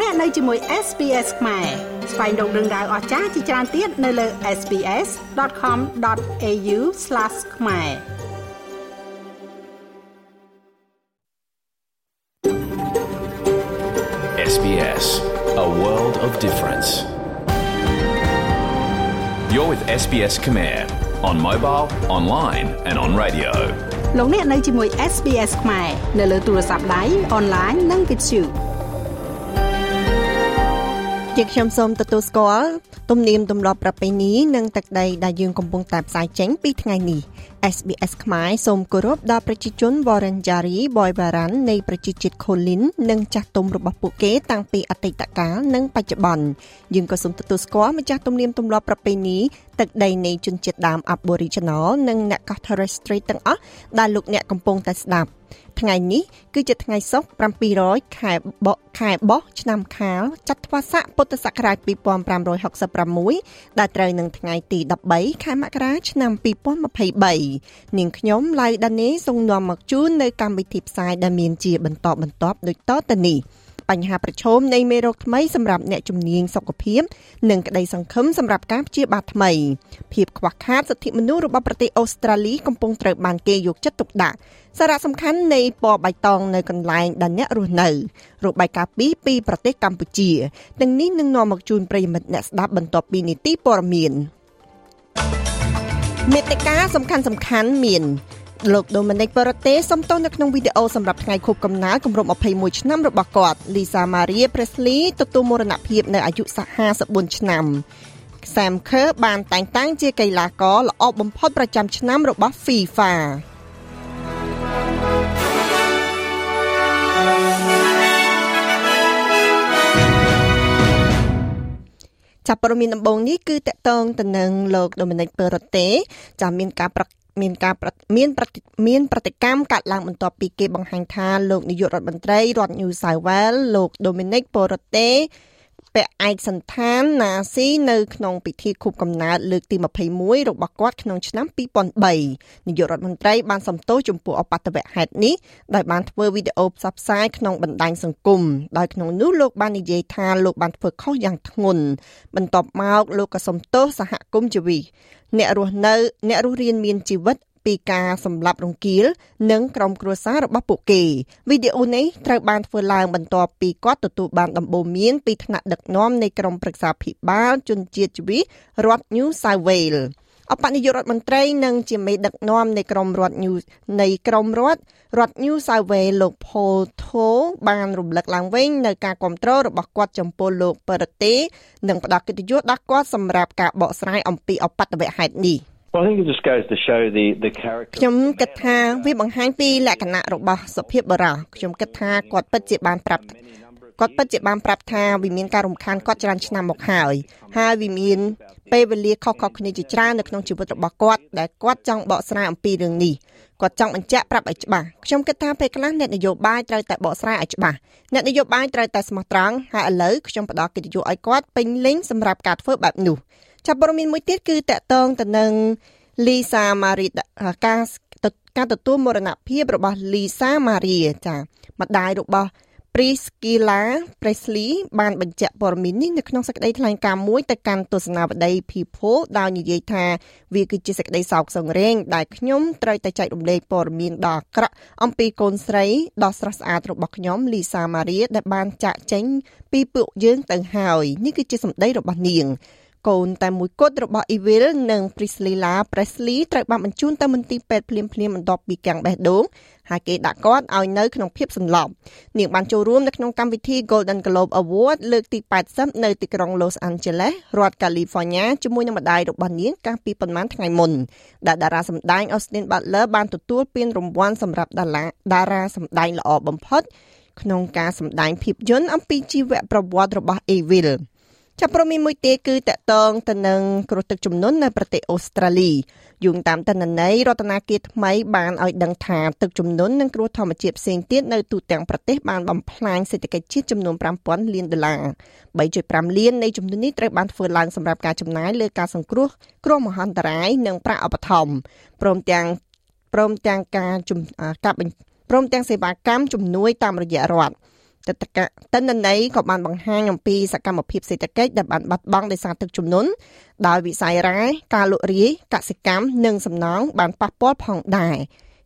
លោកអ្នកនៅជាមួយ SPS ខ្មែរស្វែងរកដឹងដៅអស្ចារ្យជាច្រើនទៀតនៅលើ SPS.com.au/ ខ្មែរ SBS A world of difference You're with SBS Khmer on mobile, online and on radio. លោកអ្នកនៅជាមួយ SBS ខ្មែរនៅលើទូរស័ព្ទដៃអនឡាញនិងវិទ្យុ ជាខ្ញុំសូមទទួលស្គាល់ទំនៀមទម្លាប់ប្រពៃណីនិងទឹកដីដែលយើងកំពុងតែផ្សាយចេញពីថ្ងៃនេះ SBS ខ្មែរសូមគោរពដល់ប្រជាជន Wurundjeri Boiwaran នៃប្រជាជាតិ Kulin និងចាស់ទុំរបស់ពួកគេតាំងពីអតីតកាលនិងបច្ចុប្បន្នយើងក៏សូមទទួលស្គាល់ម្ចាស់ទំនៀមទម្លាប់ប្រពៃណីទឹកដីនៃជនជាតិដើម Aboriginal និងអ្នកកោះ Torres Strait ទាំងអស់ដែលលោកអ្នកកំពុងតែស្ដាប់ ថ្ងៃនេះគឺជាថ្ងៃសុក្រ700ខែបកខែបោះឆ្នាំខាលចត្វាស័កពុទ្ធសករាជ2566ដែលត្រូវនឹងថ្ងៃទី13ខែមករាឆ្នាំ2023នាងខ្ញុំឡៅដានីសូមនាំមកជូននៅកម្មវិធីផ្សាយដែលមានជាបន្តបន្ទាប់ដូចតទៅនេះ បញ្ហាប្រឈមនៃមេរោគថ្មីសម្រាប់អ្នកជំនាញសុខភាពនិងក្តីសង្ឃឹមសម្រាប់ការព្យាបាលថ្មីភាពខ្វះខាតសិទ្ធិមនុស្សរបស់ប្រទេសអូស្ត្រាលីកំពុងត្រូវបានគេយកចិត្តទុកដាក់សារៈសំខាន់នៃពណ៌បៃតងនៅកន្លែងដែលអ្នករស់នៅរបាយការណ៍ពីពីប្រទេសកម្ពុជាទាំងនេះនឹងនាំមកជូនប្រិយមិត្តអ្នកស្ដាប់បន្ទាប់ពីនីតិព័ត៌មានមេតិកាសំខាន់សំខាន់មាន លោក Dominic Perrottet សំទោសនៅក្នុងវីដេអូសម្រាប់ថ្ងៃខួបកំណើតគម្រប់21ឆ្នាំរបស់គាត់ Lisa Maria Presley ទទួលមរណភាពនៅអាយុ54ឆ្នាំ Sam Kerr បានតែងតាំងជាកីឡាករល្អបំផុតប្រចាំឆ្នាំរបស់ FIFA ចាប់ព័ត៌មានដំបូងនេះគឺតកតងទៅនឹងលោក Dominic Perrottet ចាមានការប្រ មានការមានមានប្រតិកម្មកាត់ឡើងបន្ទាប់ពីគេបង្ហាញថាលោកនាយករដ្ឋមន្ត្រីរដ្ឋ New South Wales លោក Dominic Perrottet ពាក់ឯកសន្តានណាស៊ីនៅក្នុងពិធីខួបកំណើតលើកទី21របស់គាត់ក្នុងឆ្នាំ2003នាយករដ្ឋមន្ត្រីបានសំទោសចំពោះអបតវហេតុនេះដោយបានធ្វើវីដេអូផ្សព្វផ្សាយក្នុងបណ្ដាញសង្គមដោយក្នុងនោះលោកបាននិយាយថាលោកបានធ្វើខុសយ៉ាងធ្ងន់បន្ទាប់មកលោកក៏សំទោសសហគមន៍ជីវីអ្នករស់នៅអ្នករស់រានមានជីវិត ពីការសម្លាប់រង្គាល និងក្រុមគ្រួសាររបស់ពួកគេវីដេអូនេះត្រូវបានធ្វើឡើងបន្ទាប់ពីគាត់ទទួលបានដំបូន្មានពីថ្នាក់ដឹកនាំនៃក្រុមប្រឹក្សាភិបាលជនជាតិជីវីរដ្ឋ New South Wales អបនាយករដ្ឋមន្ត្រីនិងជាមេដឹកនាំនៃក្រមរដ្ឋ New នៃក្រមរដ្ឋរដ្ឋ New South Wales លោក Paul Tho បានរំលឹកឡើងវិញនៅការគ្រប់គ្រងរបស់គាត់ចំពោះលោកបរតេនិងផ្ដល់កិត្តិយសដល់គាត់សម្រាប់ការបកស្រាយអំពីអបតវហេតុនេះ។ Well, I think it just goes to show the the character ខ្ញុំគិតថាវាបង្ហាញពីលក្ខណៈរបស់សុភាពបរោះខ្ញុំគិតថាគាត់ពិតជាបានប្រាប់គាត់ពិតជាបានប្រាប់ថាវាមានការរំខានគាត់ច្រើនឆ្នាំមកហើយហើយវាមានពេលវេលាខុសៗគ្នាជាច្រើននៅក្នុងជីវិតរបស់គាត់ដែលគាត់ចង់បកស្រាយអំពីរឿងនេះគាត់ចង់បញ្ជាក់ប្រាប់ឲ្យច្បាស់ខ្ញុំគិតថាពេលខ្លះអ្នកនយោបាយត្រូវតែបកស្រាយឲ្យច្បាស់អ្នកនយោបាយត្រូវតែស្មោះត្រង់ហើយឥឡូវខ្ញុំផ្ដល់កិត្តិយសឲ្យគាត់ពេញលេញសម្រាប់ការធ្វើបែបនោះ ចាប់ព័ត៌មានមួយទៀតគឺតកតងទៅនឹង Lisa Marie ការការទទួលមរណភាពរបស់ Lisa Marie ចាម្ដាយរបស់ Priscilla Presley បានបញ្ជាក់ព័ត៌មាននេះនៅក្នុងសេចក្តីថ្លែងការណ៍មួយទៅកាន់ទស្សនាវដ្តី People ដោយនិយាយថាវាគឺជាសេចក្តីសោកសង្រេងដែលខ្ញុំត្រូវតែចែករំលែកព័ត៌មានដ៏អាក្រក់អំពីកូនស្រីដ៏ស្រស់ស្អាតរបស់ខ្ញុំ Lisa Maria ដែលបានចាក់ចេញពីពួកយើងទៅហើយនេះគឺជាសម្ដីរបស់នាង កូនតែមួយគត់របស់ Evil និង Priscilla Presley ត្រូវបានបញ្ជូនទៅមន្ទីរពេទ្យភ្លាមៗបន្ទាប់ពីកាំងបេះដូងហើយគេដាក់គាត់ឲ្យនៅក្នុងភាពសន្លប់នាងបានចូលរួមនៅក្នុងកម្មវិធី Golden Globe Award លើកទី80នៅទីក្រុង Los Angeles រដ្ឋ California ជាមួយនឹងម្ដាយរបស់នាងកាលពីប្រហែលថ្ងៃមុនដែលតារាសម្ដែង Austin Butler បានទទួលពានរង្វាន់សម្រាប់តារាសម្ដែងល្អបំផុតក្នុងការសម្ដែងភាពយន្តអំពីជីវប្រវត្តិរបស់ Evil ចាប់ប្រមានមួយទៀតគឺតកតងទៅនឹងគ្រោះទឹកជំនន់នៅប្រទេសអូស្ត្រាលីយោងតាមតនន័យរដ្ឋាភិបាលថ្មីបានឲ្យដឹងថាទឹកជំនន់និងគ្រោះធម្មជាតិផ្សេងទៀតនៅទូទាំងប្រទេសបានបំផ្លាញសេដ្ឋកិច្ចជាតិចំនួន5000លានដុល្លារ3.5លាននៃចំនួននេះត្រូវបានធ្វើឡើងសម្រាប់ការចំណាយលើការសង្គ្រោះគ្រោះមហន្តរាយនិងប្រាក់ឧបត្ថម្ភព្រមទាំងព្រមទាំងការការព្រមទាំងសេវាកម្មជំនួយតាមរយៈរដ្ឋ ទិដ្ឋកតិន្នន័យក៏បានបង្ហាញអំពីសកម្មភាពសេដ្ឋកិច្ចដែលបានបាត់បង់ដោយសារទឹកជំនន់ដោយវិស័យរ៉ែការលក់រាយកសិកម្មនិងសំណង់បានប៉ះពាល់ផងដែរ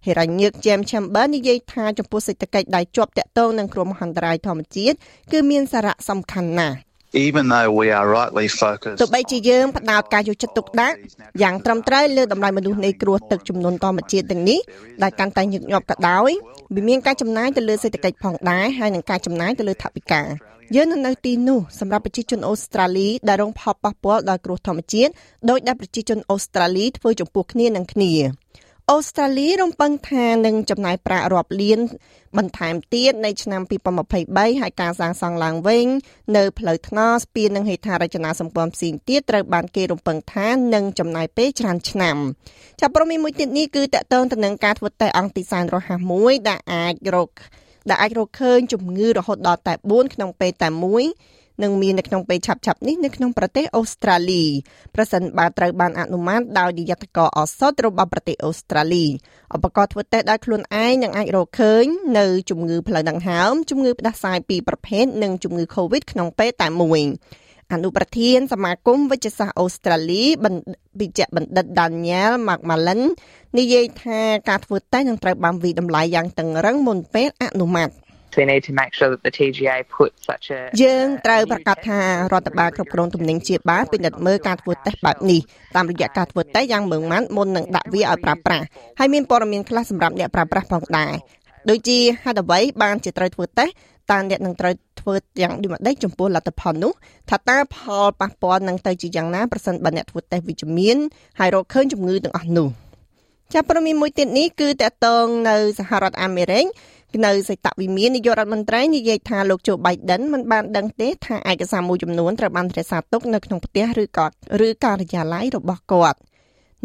ហេរ៉ាញឹក James Chamber និយាយថាចំពោះសេដ្ឋកិច្ចដែលជាប់តាក់ទងនឹងគ្រោះមហន្តរាយធម្មជាតិគឺមានសារៈសំខាន់ណាស់ even though we are rightly focused ទោះបីជាយើងផ្ដោតការយកចិត្តទុកដាក់យ៉ាងត្រឹមត្រូវលើតម្លៃមនុស្សនៃគ្រោះទឹកជំនន់ធម្មជាតិទាំងនេះដែលកាន់តែញឹកញាប់ក៏ដោយវាមានការចំណាយទៅលើសេដ្ឋកិច្ចផងដែរហើយនឹងការចំណាយទៅលើថវិកាយើងនៅនៅទីនោះសម្រាប់ប្រជាជនអូស្ត្រាលីដែលរងផលប៉ះពាល់ដោយគ្រោះធម្មជាតិដោយដែលប្រជាជនអូស្ត្រាលីធ្វើចំពោះគ្នានឹងគ្នា អូស្ត្រាលីរំពឹងថានឹងចំណាយប្រាក់រាប់លានបន្ថែមទៀតនៅឆ្នាំ2023ហើយការសាងសង់ឡើងវិញនៅផ្លូវថ្នល់ស្ពាននិងហេដ្ឋារចនាសម្ព័ន្ធផ្សេងទៀតត្រូវបានគេរំពឹងថានឹងចំណាយពេលច្រើនឆ្នាំចាប់ព្រមមួយទៀតនេះគឺតកតងទៅនឹងការធ្វើតេស្តអង្គទីសែនរហ័សមួយដែលអាចរកដែលអាចរកឃើញជំងឺរហូតដល់តែ4ក្នុងពេលតែមួយ នឹងមាននៅក្នុងពេលឆាប់ៗនេះនៅក្នុងប្រទេសអូស្ត្រាលីប្រសិនបើត្រូវបានអនុម័តដោយនាយកកឱសថរបស់ប្រទេសអូស្ត្រាលីឧបករណ៍ធ្វើតេស្តដោយខ្លួនឯងនឹងអាចរកឃើញនៅជំងឺផ្លូវដង្ហើមជំងឺផ្ដាសាយពីរប្រភេទនិងជំងឺ Covid ក្នុងពេលតែមួយអនុប្រធានសមាគមវិទ្យាសាស្ត្រអូស្ត្រាលីវិជ្ជបណ្ឌិត Daniel McMullen និយាយថាការធ្វើតេស្តនឹងត្រូវបានវិតម្លៃយ៉ាងតឹងរឹងមុនពេលអនុម័ត we need to make sure that the TGA put such a យើងត្រូវប្រកាសថារដ្ឋបាលគ្រប់គ្រងទំនិញជាបាលពិនិត្យមើលការធ្វើតេស្តបែបនេះតាមរយៈការធ្វើតេស្តយ៉ាងម៉ឺងម៉ាត់មុននឹងដាក់វាឲ្យប្រើប្រាស់ហើយមានព័ត៌មានខ្លះសម្រាប់អ្នកប្រើប្រាស់ផងដែរដូចជាហេតុអ្វីបានជាត្រូវធ្វើតេស្តតើអ្នកនឹងត្រូវធ្វើយ៉ាងដូចម្តេចចំពោះលទ្ធផលនោះថាតើផលប៉ះពាល់នឹងទៅជាយ៉ាងណាប្រសិនបើអ្នកធ្វើតេស្តវិជ្ជមានហើយរកឃើញជំងឺទាំងអស់នោះចាប់ព័ត៌មានមួយទៀតនេះគឺតកតងនៅសហរដ្ឋអាមេរិក នៅសេតវិមាននាយករដ្ឋមន្ត្រីនិយាយថាលោកโจ Biden មិនបានដឹងទេថាឯកសារមួយចំនួនត្រូវបានរក្សាទុកនៅក្នុងផ្ទះឬក៏ឬការិយាល័យរបស់គាត់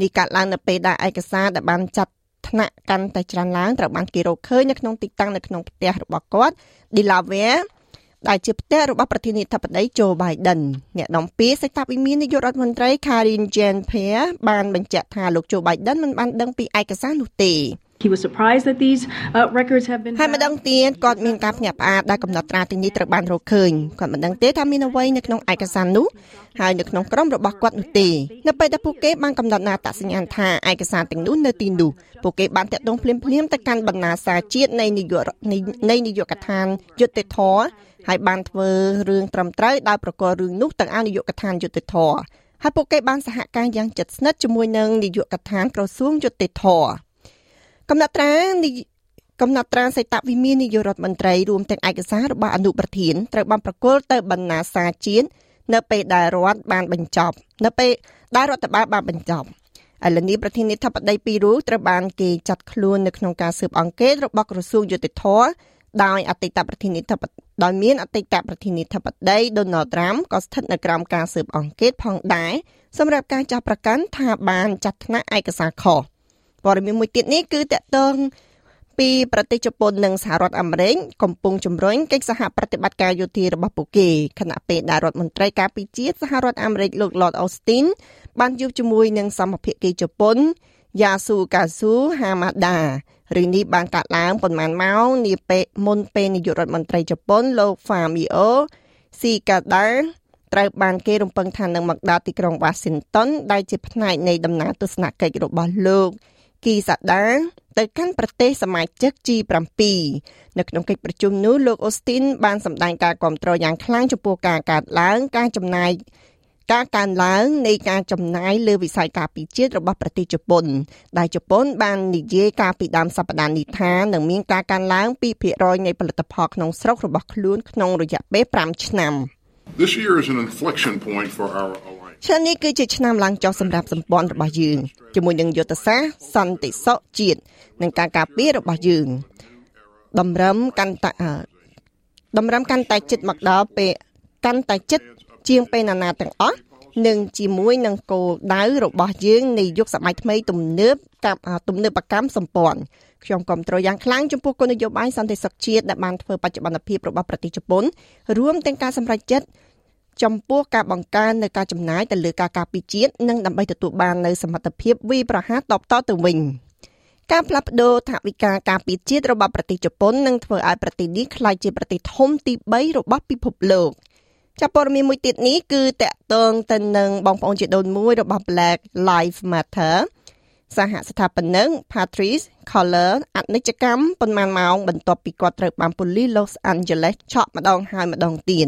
នេះកើតឡើងនៅពេលដែលឯកសារដែលបានចាត់ថ្នាក់កាន់តែច្រើនឡើងត្រូវបានគេរកឃើញនៅក្នុងទីតាំងនៅក្នុងផ្ទះរបស់គាត់ Delaware ដែលជាផ្ទះរបស់ប្រធានាធិបតី Joe Biden អ្នកនាំពាក្យសេតវិមាននាយករដ្ឋមន្ត្រី Karine Jean-Pierre បានបញ្ជាក់ថាលោក Joe Biden មិនបានដឹងពីឯកសារនោះទេ He was surprised that these uh, records have been ហើយម្ដងទៀតគាត់មានការភ្ញាក់ផ្អើលដែលកំណត់ត្រាទាំងនេះត្រូវបានរកឃើញគាត់មិនដឹងទេថាមានអ្វីនៅក្នុងឯកសារនោះហើយនៅក្នុងក្រុមរបស់គាត់នោះទេនៅពេលដែលពួកគេបានកំណត់ណាតសញ្ញាណថាឯកសារទាំងនោះនៅទីនោះពួកគេបានតាក់ទងភ្លាមភ្លាមទៅកាន់បណ្ណាសាជាតិនៃនាយកនៃនាយកដ្ឋានយុត្តិធម៌ហើយបានធ្វើរឿងត្រឹមត្រូវដោយប្រកល់រឿងនោះទៅឲ្យនាយកដ្ឋានយុត្តិធម៌ហើយពួកគេបានសហការយ៉ាងជិតស្និទ្ធជាមួយនឹងនាយកដ្ឋានក្រសួងយុត្តិធម៌ កំណត់ត្រាកំណត់ត្រាសេតវិមាននាយករដ្ឋមន្ត្រីរួមទាំងឯកសាររបស់អនុប្រធានត្រូវបានប្រគល់ទៅបណ្ណាសាជាតិនៅពេលដែលរដ្ឋបានបញ្ចប់ នៅពេលដែលរដ្ឋបាលបានបញ្ចប់ឥឡូវនេះប្រធានាធិបតីពីររូបត្រូវបានគេចាត់ខ្លួននៅក្នុងការស៊ើបអង្កេតរបស់ក្រសួងយុតិធធដោយអតីតប្រធានាធិបតីដោយមានអតីតប្រធានាធិបតី Donald Trump ក៏ស្ថិតនៅក្រោមការស៊ើបអង្កេតផងដែរសម្រាប់ការចាត់ប្រកាន់ថាបានចាត់ថ្នាក់ឯកសារខុស ព័ត៌មានមួយទៀតនេះគឺតកតងពីប្រទេសជប៉ុននិងសហរដ្ឋអាមេរិកកំពុងជំរុញកិច្ចសហប្រតិបត្តិការយោធារបស់ពួកគេខណៈពេលដែលរដ្ឋមន្ត្រីការពារជាតិសហរដ្ឋអាមេរិកលោក Lord Austin បានជួបជាមួយនឹងសមភាគីជប៉ុនយ៉ាស៊ូកាស៊ូហាម៉ាដារឿងនេះបានកាត់ឡើងប៉ុន្មានម៉ោងនាពេលមុនពេលនាយករដ្ឋមន្ត្រីជប៉ុនលោក Fumio Kishida ត្រូវបានគេរំពឹងថានឹងមកដល់ទីក្រុង Washington ដែលជាផ្នែកនៃដំណើរទស្សនកិច្ចរបស់លោក គីសាដាទៅកាន់ប្រទេសសមាជិក G7 នៅក្នុងកិច្ចប្រជុំនោះលោកអូស្ទីនបានសម្ដែងការគាំទ្រយ៉ាងខ្លាំងចំពោះការកាត់ឡើងការចំណាយការកើនឡើងនៃការចំណាយលើវិស័យការពារជាតិរបស់ប្រទេសជប៉ុន ដែលជប៉ុនបាននិយាយកាលពីដើមសប្តាហ៍នេះថានឹងមានការកើនឡើង2%នៃផលិតផលក្នុងស្រុករបស់ខ្លួនក្នុងរយៈពេល5ឆ្នាំ This year is an inflection point for our ឆ្នាំនេះគឺជាឆ្នាំឡើងចុះសម្រាប់សម្ព័ន្ធរបស់យើងជាមួយនឹងយុទ្ធសាស្ត្រសន្តិសុខជាតិនិងការការពាររបស់យើងតម្រឹមកាន់តែតម្រឹមកាន់តែចិត្តមកដល់ពេលកាន់តែចិត្តជាងពេលណានាទាំងអស់និងជាមួយនឹងគោលដៅរបស់យើងនៃយុគសម័យថ្មីទំនើបទំនើបកម្មសម្ព័ន្ធខ្ញុំគាំទ្រយ៉ាងខ្លាំងចំពោះគោលនយោបាយសន្តិសុខជាតិដែលបានធ្វើបច្ចុប្បន្នភាពរបស់ប្រទេសជប៉ុនរួមទាំងការសម្រេចចិត្ត ចំពោះការបង្កើននៅការចំណាយទៅលើការការពារជាតិនិងដើម្បីទទួលបាននូវសមត្ថភាពវិប្រហាតបតទៅវិញការផ្លាស់ប្តូរថវិកាការពារជាតិរបស់ប្រទេសជប៉ុននឹងធ្វើឲ្យប្រទេសនេះក្លាយជាប្រទេសធំទី3របស់ពិភពលោកចាប់ព័ត៌មានមួយទៀតនេះគឺតកតងទៅនឹងបងប្អូនជាដូនមួយរបស់ Black Lives Matter សហស្ថាបនិក Patrice Collar អនិច្ចកម្មប៉ុន្មានម៉ោងបន្ទាប់ពីគាត់ត្រូវបានប៉ូលីស Los Angeles ឆក់ម្ដងហើយម្ដងទៀត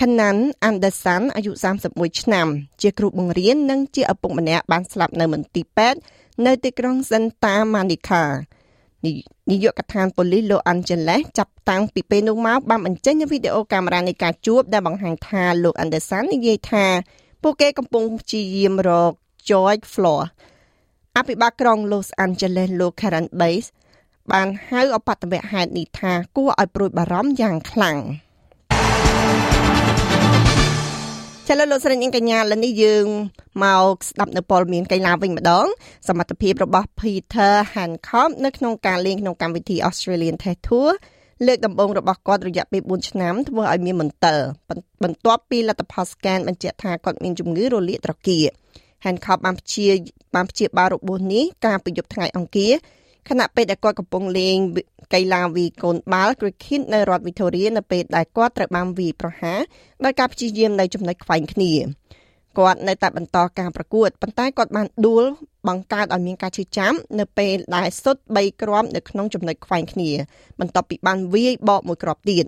ខណាន់ Anderson អាយុ31ឆ្នាំ ជាគ្រូបង្រៀននិងជាឪពុកម្នាក់បានស្លាប់នៅមន្ទីរពេទ្យនៅទីក្រុង Santa Monica នាយកដ្ឋានប៉ូលីស Los Angeles ចាប់តាំងពីពេលនោះមកបានបញ្ចេញវីដេអូកាមេរ៉ានៃការជួបដែលបង្ហាញថាលោក Anderson និយាយថាពួកគេកំពុងព្យាយាមរក George Floyd អភិបាលក្រុង Los Angeles លោក Karen Bass បានហៅអបតវហេតុនេះថាគួរឲ្យព្រួយបារម្ភយ៉ាងខ្លាំង ចលនាលោកស្រីនាងកញ្ញាឥឡូវនេះយើងមកស្ដាប់នៅព័ត៌មានកីឡាវិញម្ដង សមត្ថភាពរបស់ Peter Hancock នៅក្នុងការលេងក្នុងកម្មវិធី Australian Test Tour លើកដំបូងរបស់គាត់រយៈពេល4ឆ្នាំធ្វើឲ្យមានមន្ទិលបន្ទាប់ពីលទ្ធផល scan បញ្ជាក់ថាគាត់មានជំងឺរលាកត្រគាក Hancock បានព្យាបានព្យាបាលរបួសនេះកាលពីយប់ថ្ងៃអង្គារ ខណៈពេលដែលគាត់កំពុងលេងកីឡាវាយកូនបាល់ cricket នៅរដ្ឋ Victoria នៅពេលដែលគាត់ត្រូវបានវាយប្រហារដោយការព្យាយាមនៅចំណុចខ្វែងគ្នាគាត់នៅតែបន្តការប្រកួតប៉ុន្តែគាត់បានដួលបង្កើតឲ្យមានការឈឺចាំនៅពេលដែលសុទ្ធ3គ្រាប់នៅក្នុងចំណុចខ្វែងគ្នា បន្ទាប់ពីបានវាយបកមួយគ្រាប់ទៀត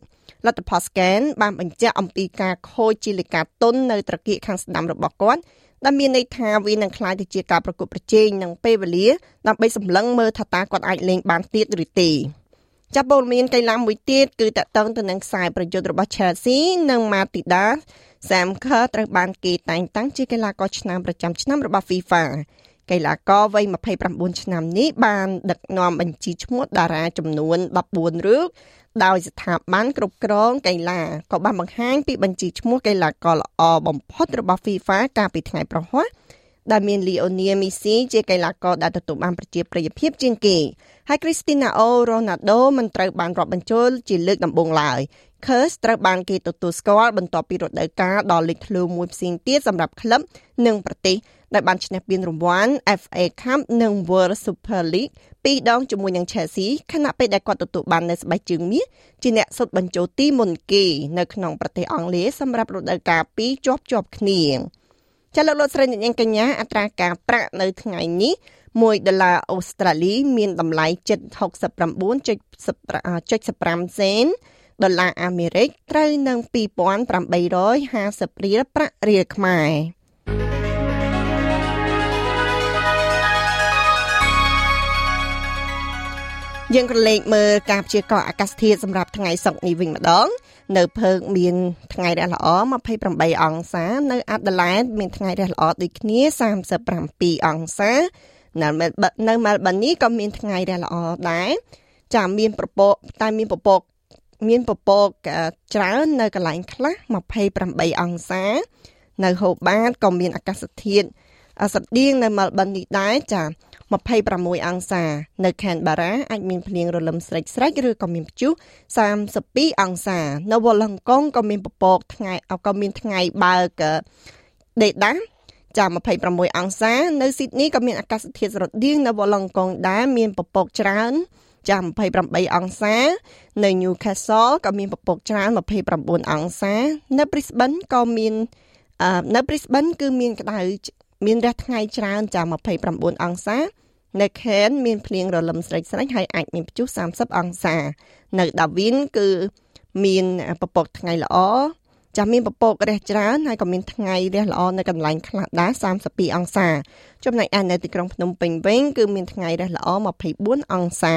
លទ្ធផល scan បានបញ្ជាក់អំពីការខូចជាលិកាតុននៅត្រគាកខាងស្ដាំរបស់គាត់ ដែលមានន័យថាវានឹងក្លាយទៅជាការប្រកួតប្រជែងនឹងពេលវេលាដើម្បីសម្លឹងមើលថាតើគាត់អាចលេងបានទៀតឬទេចាប់ព័ត៌មានកីឡាមួយទៀតគឺតកតងទៅនឹងខ្សែប្រយុទ្ធរបស់ Chelsea និង Matida Sam Kerr ត្រូវបានគេតែងតាំងជាកីឡាករឆ្នាំប្រចាំឆ្នាំរបស់ FIFA កីឡាករវ័យ29ឆ្នាំនេះបានដឹកនាំបញ្ជីឈ្មោះតារាចំនួន14រូបដោយស្ថាប័នគ្រប់គ្រងកីឡាក៏បានបង្ហាញពីបញ្ជីឈ្មោះកីឡាករល្អបំផុតរបស់ FIFA កាលពីថ្ងៃប្រហ័ស ដែលមាន Lionel Messi ជាកីឡាករដែលទទួលបានប្រជាប្រិយភាពជាងគេហើយ Cristiano Ronaldo មិនត្រូវបានរាប់បញ្ចូលជាលើកដំបូងឡើយ Curse ត្រូវបានគេទទួលស្គាល់បន្ទាប់ពីរដូវកាលដ៏លេចធ្លោមួយផ្សេងទៀតសម្រាប់ក្លឹបនិងប្រទេសដែលបានឈ្នះពានរង្វាន់ FA Cup និង World Super League ពីរដងជាមួយនឹង Chelsea ខណៈពេលដែលគាត់ទទួលបាននៅស្បែកជើងមាសជាអ្នកសុទ្ធបញ្ចូលទីមុនគេនៅក្នុងប្រទេសអង់គ្លេសសម្រាប់រដូវកាលពីរជាប់ជាប់គ្នា ចាលោកលោកស្រីអ្នកនាងកញ្ញាអត្រាការប្រាក់នៅថ្ងៃនេះ1ដុល្លារអូស្ត្រាលី មានតម្លៃ769.75សេនដុល្លារអាមេរិកត្រូវនឹង2850រៀលប្រាក់រៀលខ្មែរ យើងក៏លេខមើលការព្យាករណ៍អាកាសធាតុសម្រាប់ថ្ងៃសុក្រនេះវិញម្ដង នៅភើកមានថ្ងៃរះល្អ28អង្សា នៅអាដាលេដមានថ្ងៃរះល្អដូចគ្នា37អង្សានៅនៅមែលប៊ននេះក៏មានថ្ងៃរះល្អដែរចាមានប្រពកតែមានប្រពកមានពពកច្រើននៅកន្លែងខ្លះ28អង្សា នៅហូបាតក៏មានអាកាសធាតុ ស្រដៀងនៅមែលប៊ននេះដែរចា26អង្សា នៅខេនបារ៉ាអាចមានភ្លៀងរលឹមស្រិចស្រិចឬក៏មានព្យុះ32អង្សា នៅវ៉លឡង់កុងក៏មានពពកថ្ងៃក៏មានថ្ងៃបើកដេដាចាំ26អង្សា នៅស៊ីដនីក៏មានអាកាសធាតុស្រដៀងនៅវ៉លឡង់កុងដែរមានពពកច្រើនចាំ28អង្សា នៅ Newcastle ក៏មានពពកច្រើន29អង្សា នៅ Brisbane ក៏មាននៅ Brisbane គឺមានក្តៅ មានរះថ្ងៃច្រើនចាំ29អង្សា នៅ Cairn មានភ្លៀងរលឹមស្រិចស្រិចហើយអាចមានព្យុះ30អង្សា នៅ Darwin គឺមានពពកថ្ងៃល្អចាស់មានពពករះច្រើនហើយក៏មានថ្ងៃរះល្អនៅកន្លែងខ្លះដែរ32អង្សា ចំណែកឯនៅទីក្រុងភ្នំពេញវិញគឺមានថ្ងៃរះល្អ24អង្សា